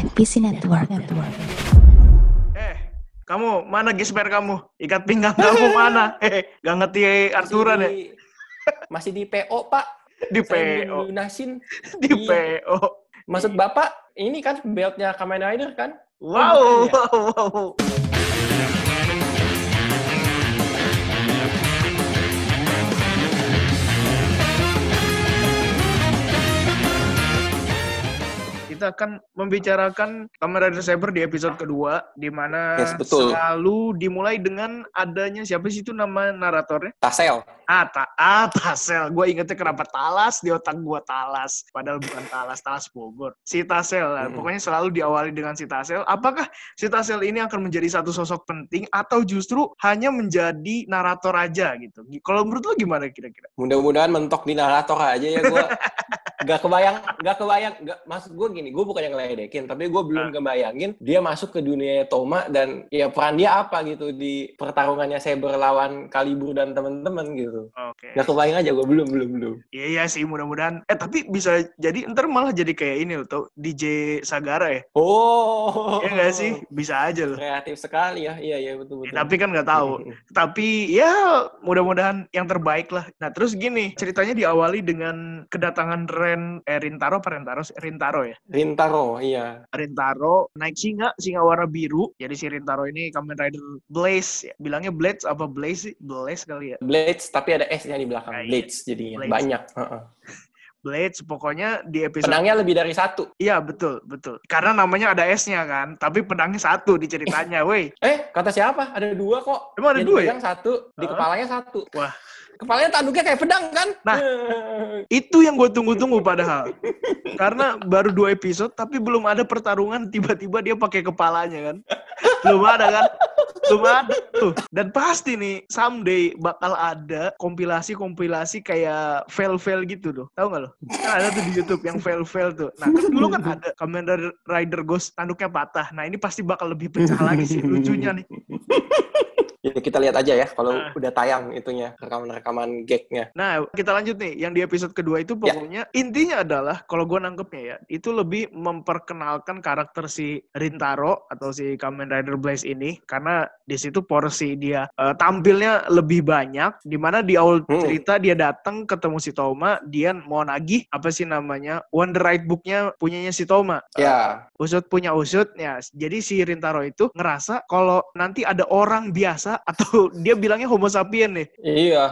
NPC Network. Network. Eh, kamu mana gesper kamu? Ikat pinggang kamu mana? Eh, gak ngerti aturan ya? Masih di- Masih di PO, Pak. Di Saya PO. lunasin. Di Iya. PO. Maksud Bapak, ini kan beltnya Kamen Rider kan? Wow, ya? wow, wow. Kita akan membicarakan Kamen Rider Saber di episode kedua, di mana Yes, betul. selalu dimulai dengan adanya siapa sih itu nama naratornya? Tasel. Ah, ta ah Tasel. Gue ingetnya kenapa Talas di otak gue Talas. Padahal bukan Talas, Talas Bogor. Si Tasel. Mm-mm. Pokoknya selalu diawali dengan si Tasel. Apakah si Tasel ini akan menjadi satu sosok penting atau justru hanya menjadi narator aja gitu? Kalau menurut lo gimana kira-kira? Mudah-mudahan mentok di narator aja ya gue. Gak kebayang, gak kebayang, gak, maksud gue gini, gue bukan yang ngeledekin, tapi gue belum kebayangin dia masuk ke dunia Toma dan ya peran dia apa gitu di pertarungannya Saber lawan Kalibur dan temen-temen gitu. Oke. Gak kebayang aja gue belum, belum, belum. Iya iya sih mudah-mudahan. Eh tapi bisa jadi ntar malah jadi kayak ini loh tau DJ Sagara ya? Oh, Iya nggak sih? Bisa aja loh. Kreatif sekali ya, iya iya betul Ya, betul. tapi kan nggak tahu. tapi ya mudah-mudahan yang terbaik lah. Nah terus gini ceritanya diawali dengan kedatangan Ren eh Rintaro apa Rentaro? Rintaro ya. Rintaro, iya. Rintaro naik singa singa warna biru. Jadi si Rintaro ini Kamen Rider Blaze. Ya. Bilangnya Blaze apa Blaze sih? Blaze kali ya. Blades tapi ada S-nya di belakang. Ah, iya. Blades jadinya Blades. banyak. Blaze pokoknya di episode Pedangnya lebih dari satu. Iya betul betul. Karena namanya ada S-nya kan. Tapi pedangnya satu di ceritanya. Woi. Eh, kata siapa? Ada dua kok. Emang ada Yang dua ya? satu, di Heeh. kepalanya satu. Wah. Kepalanya tanduknya kayak pedang kan? Nah. Itu yang gue tunggu-tunggu padahal. Karena baru dua episode tapi belum ada pertarungan tiba-tiba dia pakai kepalanya kan. Belum ada kan? Belum ada tuh. Dan pasti nih someday bakal ada kompilasi-kompilasi kayak fail-fail gitu tuh. Tahu nggak lo? Kan ada tuh di YouTube yang fail-fail tuh. Nah, kan dulu kan ada Kamen Rider Ghost tanduknya patah. Nah, ini pasti bakal lebih pecah lagi sih lucunya nih. Ya, kita lihat aja ya kalau Nah. udah tayang itunya, rekaman-rekaman gagnya. Nah, kita lanjut nih. Yang di episode kedua itu Ya. pokoknya intinya adalah kalau gue nangkepnya ya, itu lebih memperkenalkan karakter si Rintaro atau si Kamen Rider Blaze ini karena di situ porsi dia eh, tampilnya lebih banyak di mana di awal Hmm. cerita dia datang ketemu si Toma, dia mau nagih apa sih namanya? Wonder Right Book-nya punyanya si Toma. Ya, Usut punya usut ya. Jadi si Rintaro itu ngerasa kalau nanti ada orang biasa atau dia bilangnya homo sapien nih iya.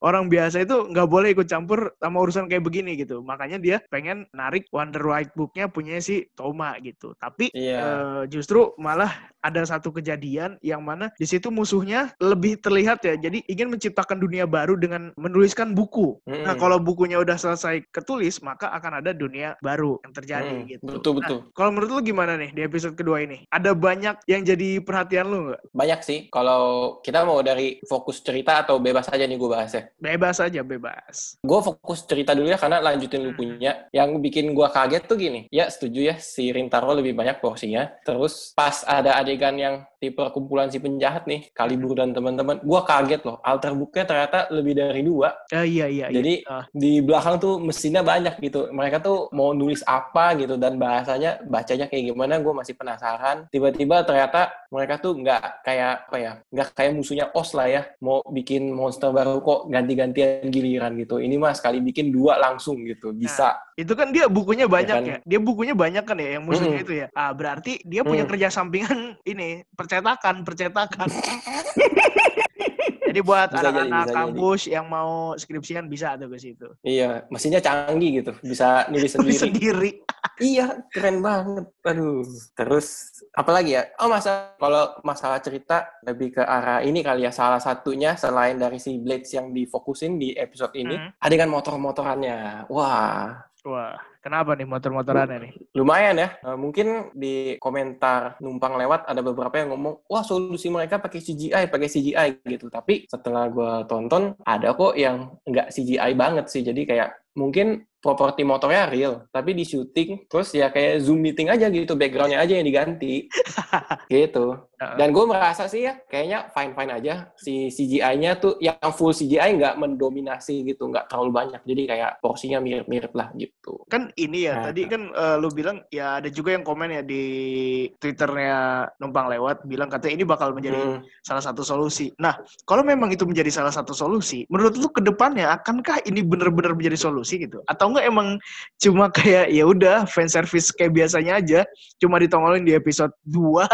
orang biasa itu nggak boleh ikut campur sama urusan kayak begini gitu. Makanya dia pengen narik Wonder White Book-nya punya si Toma gitu. Tapi Iya. eh, justru malah ada satu kejadian yang mana di situ musuhnya lebih terlihat ya. Jadi ingin menciptakan dunia baru dengan menuliskan buku. Nah, Mm-mm. kalau bukunya udah selesai ketulis, maka akan ada dunia baru yang terjadi Mm, gitu. Betul betul. Nah, kalau menurut lu gimana nih di episode kedua ini? Ada banyak yang jadi perhatian lu nggak? Banyak sih. Kalau kita mau dari fokus cerita atau bebas aja nih gue bahasnya. Bebas aja, bebas. Gue fokus cerita dulu ya karena lanjutin lu Hmm. punya. Yang bikin gue kaget tuh gini. Ya setuju ya si Rintaro lebih banyak porsinya. Terus pas ada adegan yang di perkumpulan si penjahat nih, Kalibur dan teman-teman, gue kaget loh. Alter booknya ternyata lebih dari dua. Eh, iya, iya, iya. Jadi Ah. di belakang tuh mesinnya banyak gitu. Mereka tuh mau nulis apa gitu dan bahasanya bacanya kayak gimana gue masih penasaran. Tiba-tiba ternyata mereka tuh nggak kayak apa ya, nggak kayak musuhnya Os lah ya. Mau bikin monster baru kok ganti-gantian giliran gitu. Ini mah sekali bikin dua langsung gitu. Bisa. Itu kan dia bukunya banyak ya. kan? Dia bukunya banyak kan ya yang musuhnya Mm-mm. itu ya. Ah, berarti dia punya Mm. kerja sampingan ini, percetakan, percetakan. Jadi buat jadi, anak-anak kampus yang mau skripsian bisa tuh ke situ. Iya, mesinnya canggih gitu. Bisa nulis sendiri. sendiri. Iya, keren banget. Aduh. Terus apalagi ya? Oh, masa kalau masalah cerita lebih ke arah ini kali ya. Salah satunya selain dari si Blades yang difokusin di episode ini, Hmm. adegan motor-motorannya. Wah, Wah, kenapa nih motor-motorannya nih? lumayan ya. Eh, mungkin di komentar numpang lewat ada beberapa yang ngomong, wah solusi mereka pakai CGI, pakai CGI gitu. Tapi setelah gua tonton, ada kok yang nggak CGI banget sih. Jadi kayak mungkin properti motornya real, tapi di syuting terus ya kayak zoom meeting aja gitu, backgroundnya aja yang diganti, gitu. Dan gue merasa sih ya, kayaknya fine-fine aja. Si CGI-nya tuh yang full CGI nggak mendominasi gitu, nggak terlalu banyak. Jadi kayak porsinya mirip-mirip lah gitu. kan ini ya Nah, tadi kan eh, lu bilang ya ada juga yang komen ya di twitternya numpang lewat bilang katanya ini bakal menjadi Hmm. salah satu solusi. Nah, kalau memang itu menjadi salah satu solusi, menurut lu ke depannya akankah ini benar-benar menjadi solusi gitu? Atau enggak emang cuma kayak ya udah fan service kayak biasanya aja, cuma ditongolin di episode 2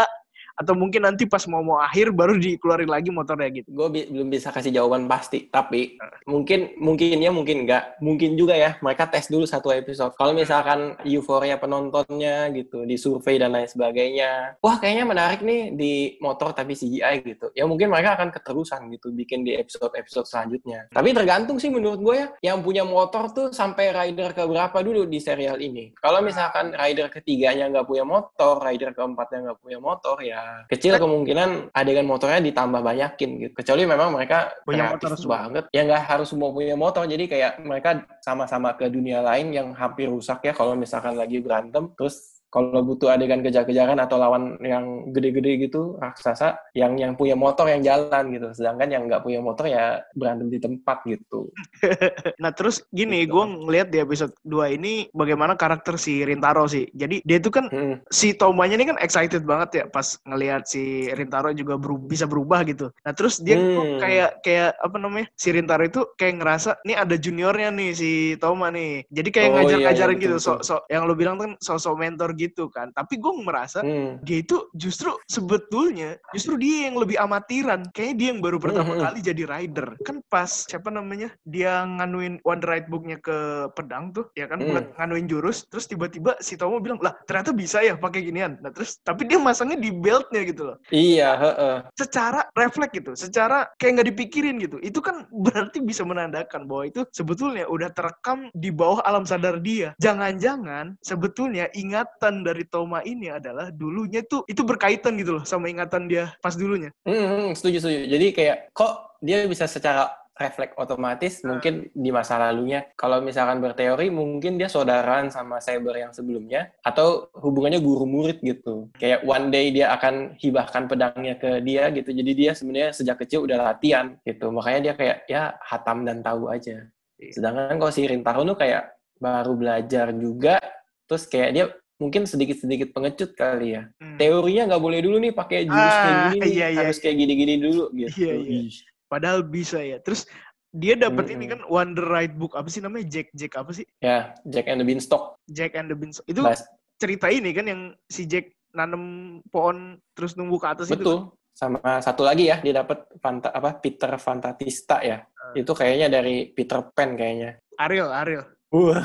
atau mungkin nanti pas mau mau akhir baru dikeluarin lagi motornya gitu. gue bi- belum bisa kasih jawaban pasti tapi mungkin mungkinnya mungkin nggak. Mungkin juga ya mereka tes dulu satu episode. Kalau misalkan euforia penontonnya gitu di survei dan lain sebagainya. Wah kayaknya menarik nih di motor tapi CGI gitu. Ya mungkin mereka akan keterusan gitu bikin di episode episode selanjutnya. Tapi tergantung sih menurut gue ya yang punya motor tuh sampai rider ke berapa dulu di serial ini. Kalau misalkan rider ketiganya nggak punya motor rider keempatnya nggak punya motor ya kecil kemungkinan adegan motornya ditambah banyakin gitu. Kecuali memang mereka Punya kreatif motor semua. banget. Ya nggak harus semua punya motor. Jadi kayak mereka sama-sama ke dunia lain yang hampir rusak ya kalau misalkan lagi berantem. Terus kalau butuh adegan kejar-kejaran atau lawan yang gede-gede gitu raksasa yang yang punya motor yang jalan gitu sedangkan yang nggak punya motor ya berantem di tempat gitu Nah terus gini, Gitu. gue ngeliat di episode 2 ini bagaimana karakter si Rintaro sih. Jadi dia itu kan Hmm. si Tomanya ini kan excited banget ya pas ngelihat si Rintaro juga beru- bisa berubah gitu. Nah terus dia Hmm. kayak kayak apa namanya si Rintaro itu kayak ngerasa nih ada juniornya nih si Toma nih. Jadi kayak Oh, ngajar-ngajarin iya, iya, gitu, so, so- yang lo bilang kan sosok mentor gitu kan. Tapi gue merasa Hmm. dia itu justru sebetulnya justru dia yang lebih amatiran. Kayaknya dia yang baru pertama Hmm, hmm. kali jadi rider. Kan pas siapa namanya dia nganuin one ride booknya ke pedang tuh, ya kan Hmm. buat nganuin jurus. Terus tiba-tiba si Tomo bilang lah ternyata bisa ya pakai ginian. Nah terus tapi dia masangnya di beltnya gitu loh. iya heeh. Secara refleks gitu, secara kayak nggak dipikirin gitu. Itu kan berarti bisa menandakan bahwa itu sebetulnya udah terekam di bawah alam sadar dia. Jangan-jangan sebetulnya ingatan dari Toma ini adalah dulunya tuh itu berkaitan gitu loh sama ingatan dia pas dulunya. Hmm, hmm, setuju setuju. Jadi kayak kok dia bisa secara refleks otomatis mungkin di masa lalunya. Kalau misalkan berteori mungkin dia saudaraan sama cyber yang sebelumnya atau hubungannya guru murid gitu. Kayak one day dia akan hibahkan pedangnya ke dia gitu. Jadi dia sebenarnya sejak kecil udah latihan gitu. Makanya dia kayak ya hatam dan tahu aja. Iya. Sedangkan kalau si Rintaro tuh kayak baru belajar juga terus kayak dia mungkin sedikit-sedikit pengecut kali ya Hmm. teorinya nggak boleh dulu nih pakai jurus Ah, kayak gini iya, iya. harus kayak gini-gini dulu gitu. Iya, iya. Padahal bisa ya. Terus dia dapat ini Mm-mm. kan Wonder Ride Book apa sih namanya Jack Jack apa sih Ya, Jack and the Beanstalk. Jack and the Beanstalk itu Bahas- cerita ini kan yang si Jack nanem pohon terus nunggu ke atas itu kan? betul. Sama satu lagi ya, dia dapat Fanta, apa Peter Fantatista ya. Ah. Itu kayaknya dari Peter Pan kayaknya. Ariel Ariel Wah,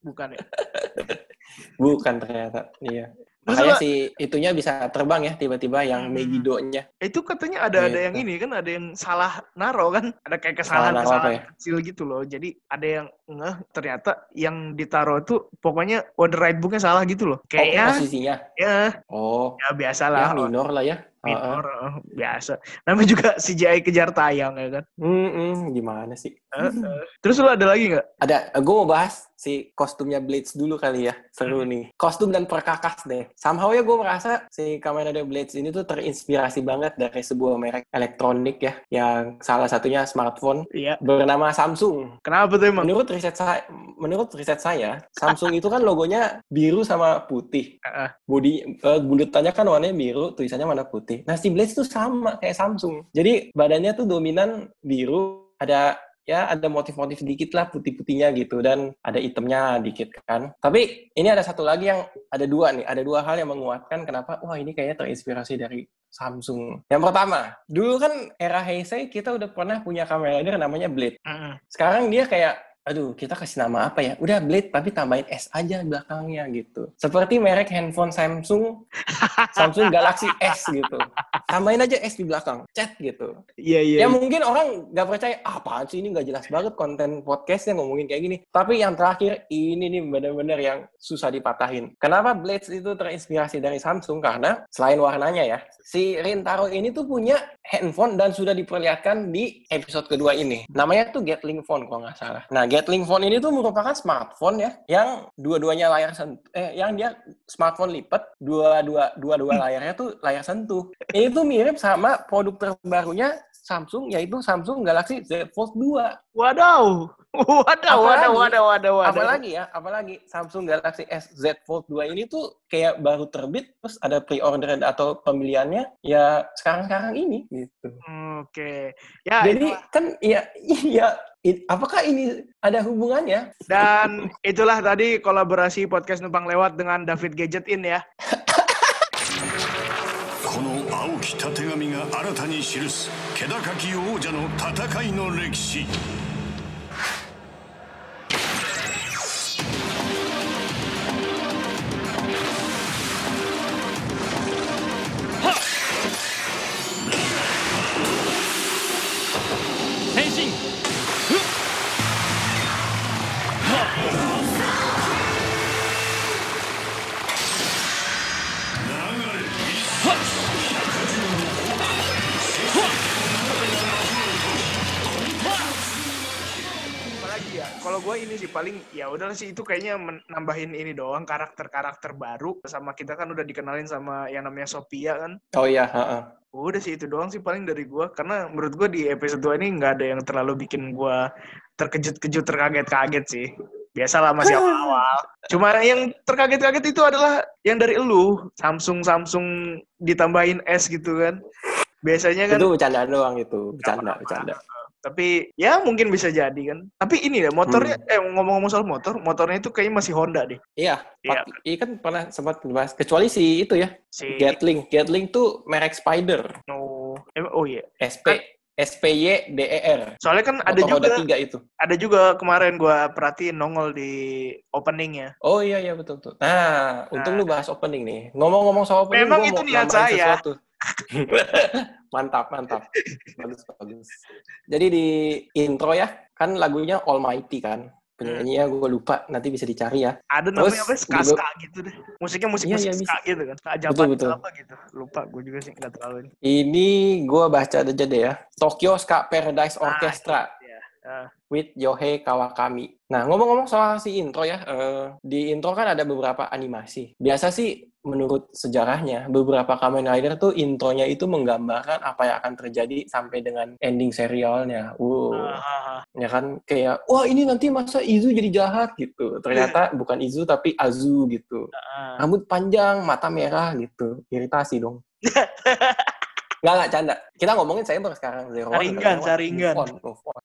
bukan ya bukan ternyata. Iya. Makanya si itunya bisa terbang ya tiba-tiba yang Hmm. Megido-nya. itu katanya ada ada Gitu. yang ini kan ada yang salah naro kan ada kayak Salah kesalahan naro kesalahan ya? kecil gitu loh jadi ada yang ngeh ternyata yang ditaruh itu pokoknya Wonder Ride Booknya salah gitu loh Oh, kayaknya posisinya. ya Oh, ya biasa ya minor lah ya. Minor eh, biasa namanya juga CGI kejar tayang ya kan Hmm, hmm, gimana sih? Eh, eh. terus lu ada lagi nggak Ada, gue mau bahas si kostumnya Blades dulu kali ya. Seru nih. Kostum dan perkakas deh. Somehow ya gue merasa si Kamen Rider Blades ini tuh terinspirasi banget dari sebuah merek elektronik ya. Yang salah satunya smartphone iya bernama Samsung. kenapa tuh emang Menurut riset saya, menurut riset saya, Samsung itu kan logonya biru sama putih. Heeh. Body eh, bulutannya kan warnanya biru, tulisannya warna putih. Nah, si Blades tuh sama kayak Samsung. Jadi badannya tuh dominan biru, ada ya ada motif-motif dikit lah putih-putihnya gitu dan ada itemnya dikit kan. Tapi ini ada satu lagi yang ada dua nih, ada dua hal yang menguatkan kenapa wah ini kayaknya terinspirasi dari Samsung. Yang pertama, dulu kan era Heisei kita udah pernah punya kamera rider namanya Blade. Sekarang dia kayak, aduh kita kasih nama apa ya? Udah Blade tapi tambahin S aja belakangnya gitu. Seperti merek handphone Samsung, Samsung Galaxy S gitu. Tambahin aja S di belakang, chat gitu. iya iya Ya mungkin orang nggak percaya, ah, apaan sih ini nggak jelas banget konten podcastnya ngomongin kayak gini. Tapi yang terakhir, ini nih bener-bener yang susah dipatahin. Kenapa Blades itu terinspirasi dari Samsung? Karena selain warnanya ya, si Rintaro ini tuh punya handphone dan sudah diperlihatkan di episode kedua ini. Namanya tuh Gatling Phone kalau nggak salah. Nah, Gatling phone ini tuh merupakan smartphone ya, yang dua-duanya layar sentuh, eh, yang dia smartphone lipat, dua-dua dua-dua layarnya tuh layar sentuh. Ini tuh mirip sama produk terbarunya Samsung, yaitu Samsung Galaxy Z Fold 2. Wadaw. Wadaw, wadaw, Apalagi- wadaw, wadaw. Apalagi ya, apalagi Samsung Galaxy S Z Fold 2 ini tuh kayak baru terbit, terus ada pre-order atau pembeliannya ya sekarang-sekarang ini gitu. Oke. Ya, Jadi itulah. kan ya iya i- apakah ini ada hubungannya? dan itulah tadi kolaborasi podcast numpang lewat dengan David Gadget In ya. この青きたてがみが新たに記す気高き王者の戦いの歴史。Kalau gue ini sih paling ya udah sih itu kayaknya men- nambahin ini doang karakter-karakter baru sama kita kan udah dikenalin sama yang namanya Sophia kan. Oh iya, heeh. Udah sih itu doang sih paling dari gua karena menurut gua di episode 2 ini nggak ada yang terlalu bikin gua terkejut-kejut terkaget-kaget sih. Biasalah masih awal-awal. Cuma yang terkaget-kaget itu adalah yang dari elu, Samsung Samsung ditambahin S gitu kan. Biasanya kan Itu bercanda doang itu, bercanda, bercanda. Tapi ya mungkin bisa jadi kan. Tapi ini deh motornya eh ngomong-ngomong soal motor, motornya itu kayaknya masih Honda deh. Iya, Iya. Pak- iya kan pernah sempat dibahas. Kecuali si itu ya, Si Gatling. Gatling tuh merek Spider, no, eh, oh iya. SP, SPY DER. Soalnya kan ada Motor juga tiga itu. ada juga kemarin gua perhatiin nongol di openingnya. Oh iya iya betul betul. Nah, untung lu bahas opening nih. Ngomong-ngomong soal opening, Memang itu niat saya. mantap mantap. Bagus bagus. Jadi di intro ya, kan lagunya Almighty kan. Penyanyinya gue lupa, nanti bisa dicari ya. Ada namanya apa? Terus Ska ska gitu deh. Musiknya musik Iya, musik iya, ska gitu kan. Ska Betul, betul. apa gitu. Lupa gue juga sih nggak terlalu ini. Ini gue baca aja deh ya. Tokyo Ska Paradise Ah, Orchestra. iya. Ah, with Yohei Kawakami. Nah, ngomong-ngomong soal si intro ya, eh, di intro kan ada beberapa animasi. Biasa sih menurut sejarahnya, beberapa Kamen Rider tuh intronya itu menggambarkan apa yang akan terjadi sampai dengan ending serialnya. Wow. ah. Ya kan, kayak, wah ini nanti masa Izu jadi jahat gitu. Ternyata bukan Izu tapi Azu gitu. ah. Rambut panjang, mata merah gitu. Iritasi dong. Nggak, nggak, canda. Kita ngomongin Saber sekarang. Zero One Saringan, lewat. saringan. Move on, move on.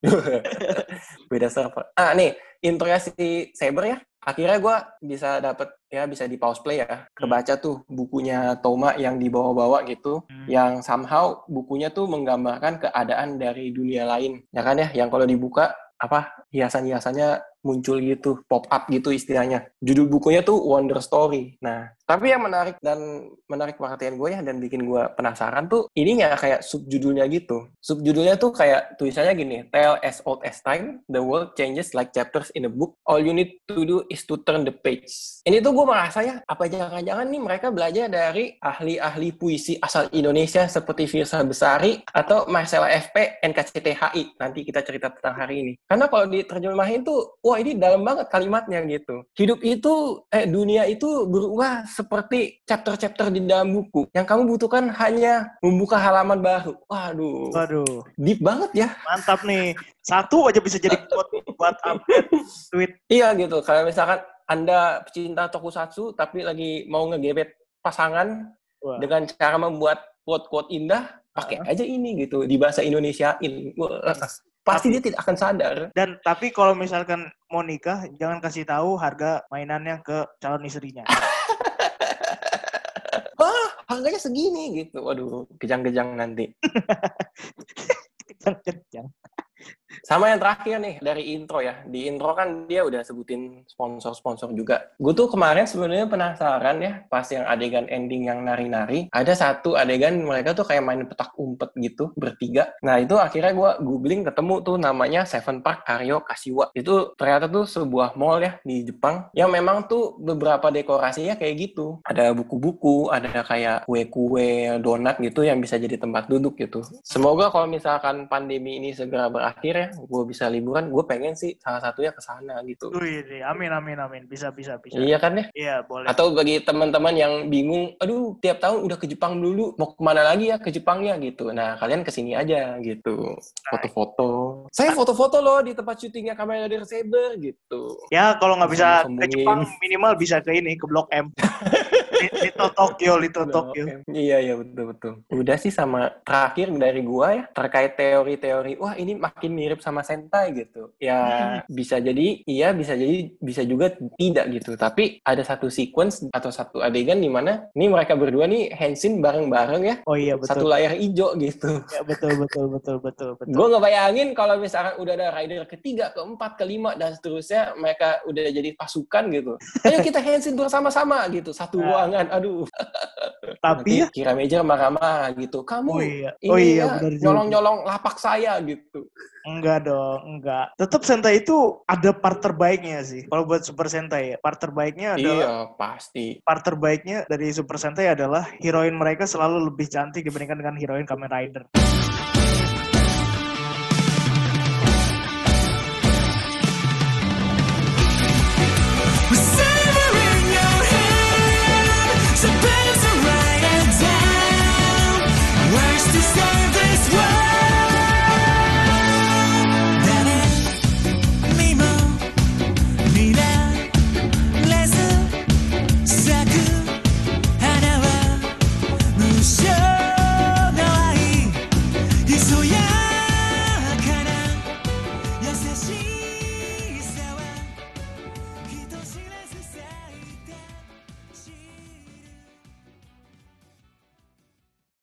Beda server. Ah, nih, intronya si Saber ya. Akhirnya gue bisa dapet, ya bisa di pause play ya. Kebaca tuh bukunya Toma yang dibawa-bawa gitu. Hmm. Yang somehow bukunya tuh menggambarkan keadaan dari dunia lain. Ya kan ya, yang kalau dibuka, apa hiasan-hiasannya muncul gitu, pop up gitu istilahnya. Judul bukunya tuh Wonder Story. Nah, tapi yang menarik dan menarik perhatian gue ya dan bikin gue penasaran tuh ininya kayak subjudulnya gitu. Subjudulnya tuh kayak tulisannya gini, Tale as old as time, the world changes like chapters in a book. All you need to do is to turn the page. Ini tuh gue merasa ya, apa jangan-jangan nih mereka belajar dari ahli-ahli puisi asal Indonesia seperti Firsa Besari atau Marcella FP, NKCTHI. Nanti kita cerita tentang hari ini. Karena kalau diterjemahin tuh, wah ini dalam banget kalimatnya gitu. Hidup itu, eh dunia itu berubah seperti chapter-chapter di dalam buku. Yang kamu butuhkan hanya membuka halaman baru. Waduh, Waduh, deep banget ya. mantap nih. Satu aja bisa jadi quote buat update tweet. Iya gitu. Kalau misalkan Anda pecinta tokusatsu tapi lagi mau ngegebet pasangan Wah. dengan cara membuat quote-quote indah, pakai aja ini gitu di bahasa Indonesiain. Wah, pasti dia tidak akan sadar. Dan tapi kalau misalkan mau nikah, jangan kasih tahu harga mainannya ke calon istrinya. Wah, harganya segini gitu. Waduh, kejang-kejang nanti. Kejang-kejang. Sama yang terakhir nih dari intro ya. Di intro kan dia udah sebutin sponsor-sponsor juga. Gue tuh kemarin sebenarnya penasaran ya pas yang adegan ending yang nari-nari. Ada satu adegan mereka tuh kayak main petak umpet gitu bertiga. Nah itu akhirnya gue googling ketemu tuh namanya Seven Park Ario Kashiwa. Itu ternyata tuh sebuah mall ya di Jepang yang memang tuh beberapa dekorasinya kayak gitu. Ada buku-buku, ada kayak kue-kue, donat gitu yang bisa jadi tempat duduk gitu. Semoga kalau misalkan pandemi ini segera berakhir ya ya, gue bisa liburan, gue pengen sih salah satunya ke sana gitu. Wih, amin amin amin. Bisa bisa bisa. Iya kan ya? Iya, boleh. Atau bagi teman-teman yang bingung, aduh tiap tahun udah ke Jepang dulu, mau ke mana lagi ya ke Jepangnya gitu. Nah kalian ke sini aja gitu, foto-foto. Saya foto-foto loh di tempat syutingnya kamera dari Saber gitu. Ya, kalau nggak bisa ke. Jepang minimal bisa ke ini ke Blok M. Tokyo, Lito Tokyo. Iya iya betul betul. Udah sih sama terakhir dari gua ya terkait teori-teori. Wah ini makin mirip sama Sentai gitu. Ya bisa jadi iya bisa jadi bisa juga tidak gitu. Tapi ada satu sequence atau satu adegan di mana nih mereka berdua nih hansin bareng-bareng ya Oh iya satu betul. layar hijau gitu. Ya, betul betul betul betul betul. Gue ngebayangin kalau misalkan udah ada rider ketiga, keempat, kelima dan seterusnya mereka udah jadi pasukan gitu. Ayo kita hansin bersama-sama gitu satu Nah. ruangan. Aduh. Tapi ya, Nanti kira meja marah-marah gitu. Kamu oh iya, ini oh iya ya, nyolong-nyolong lapak saya gitu. Enggak dong, enggak. Tetap Sentai itu ada part terbaiknya sih. Kalau buat Super Sentai ya, part terbaiknya adalah Iya, pasti. part terbaiknya dari Super Sentai adalah heroin mereka selalu lebih cantik dibandingkan dengan heroin Kamen Rider. to save this world.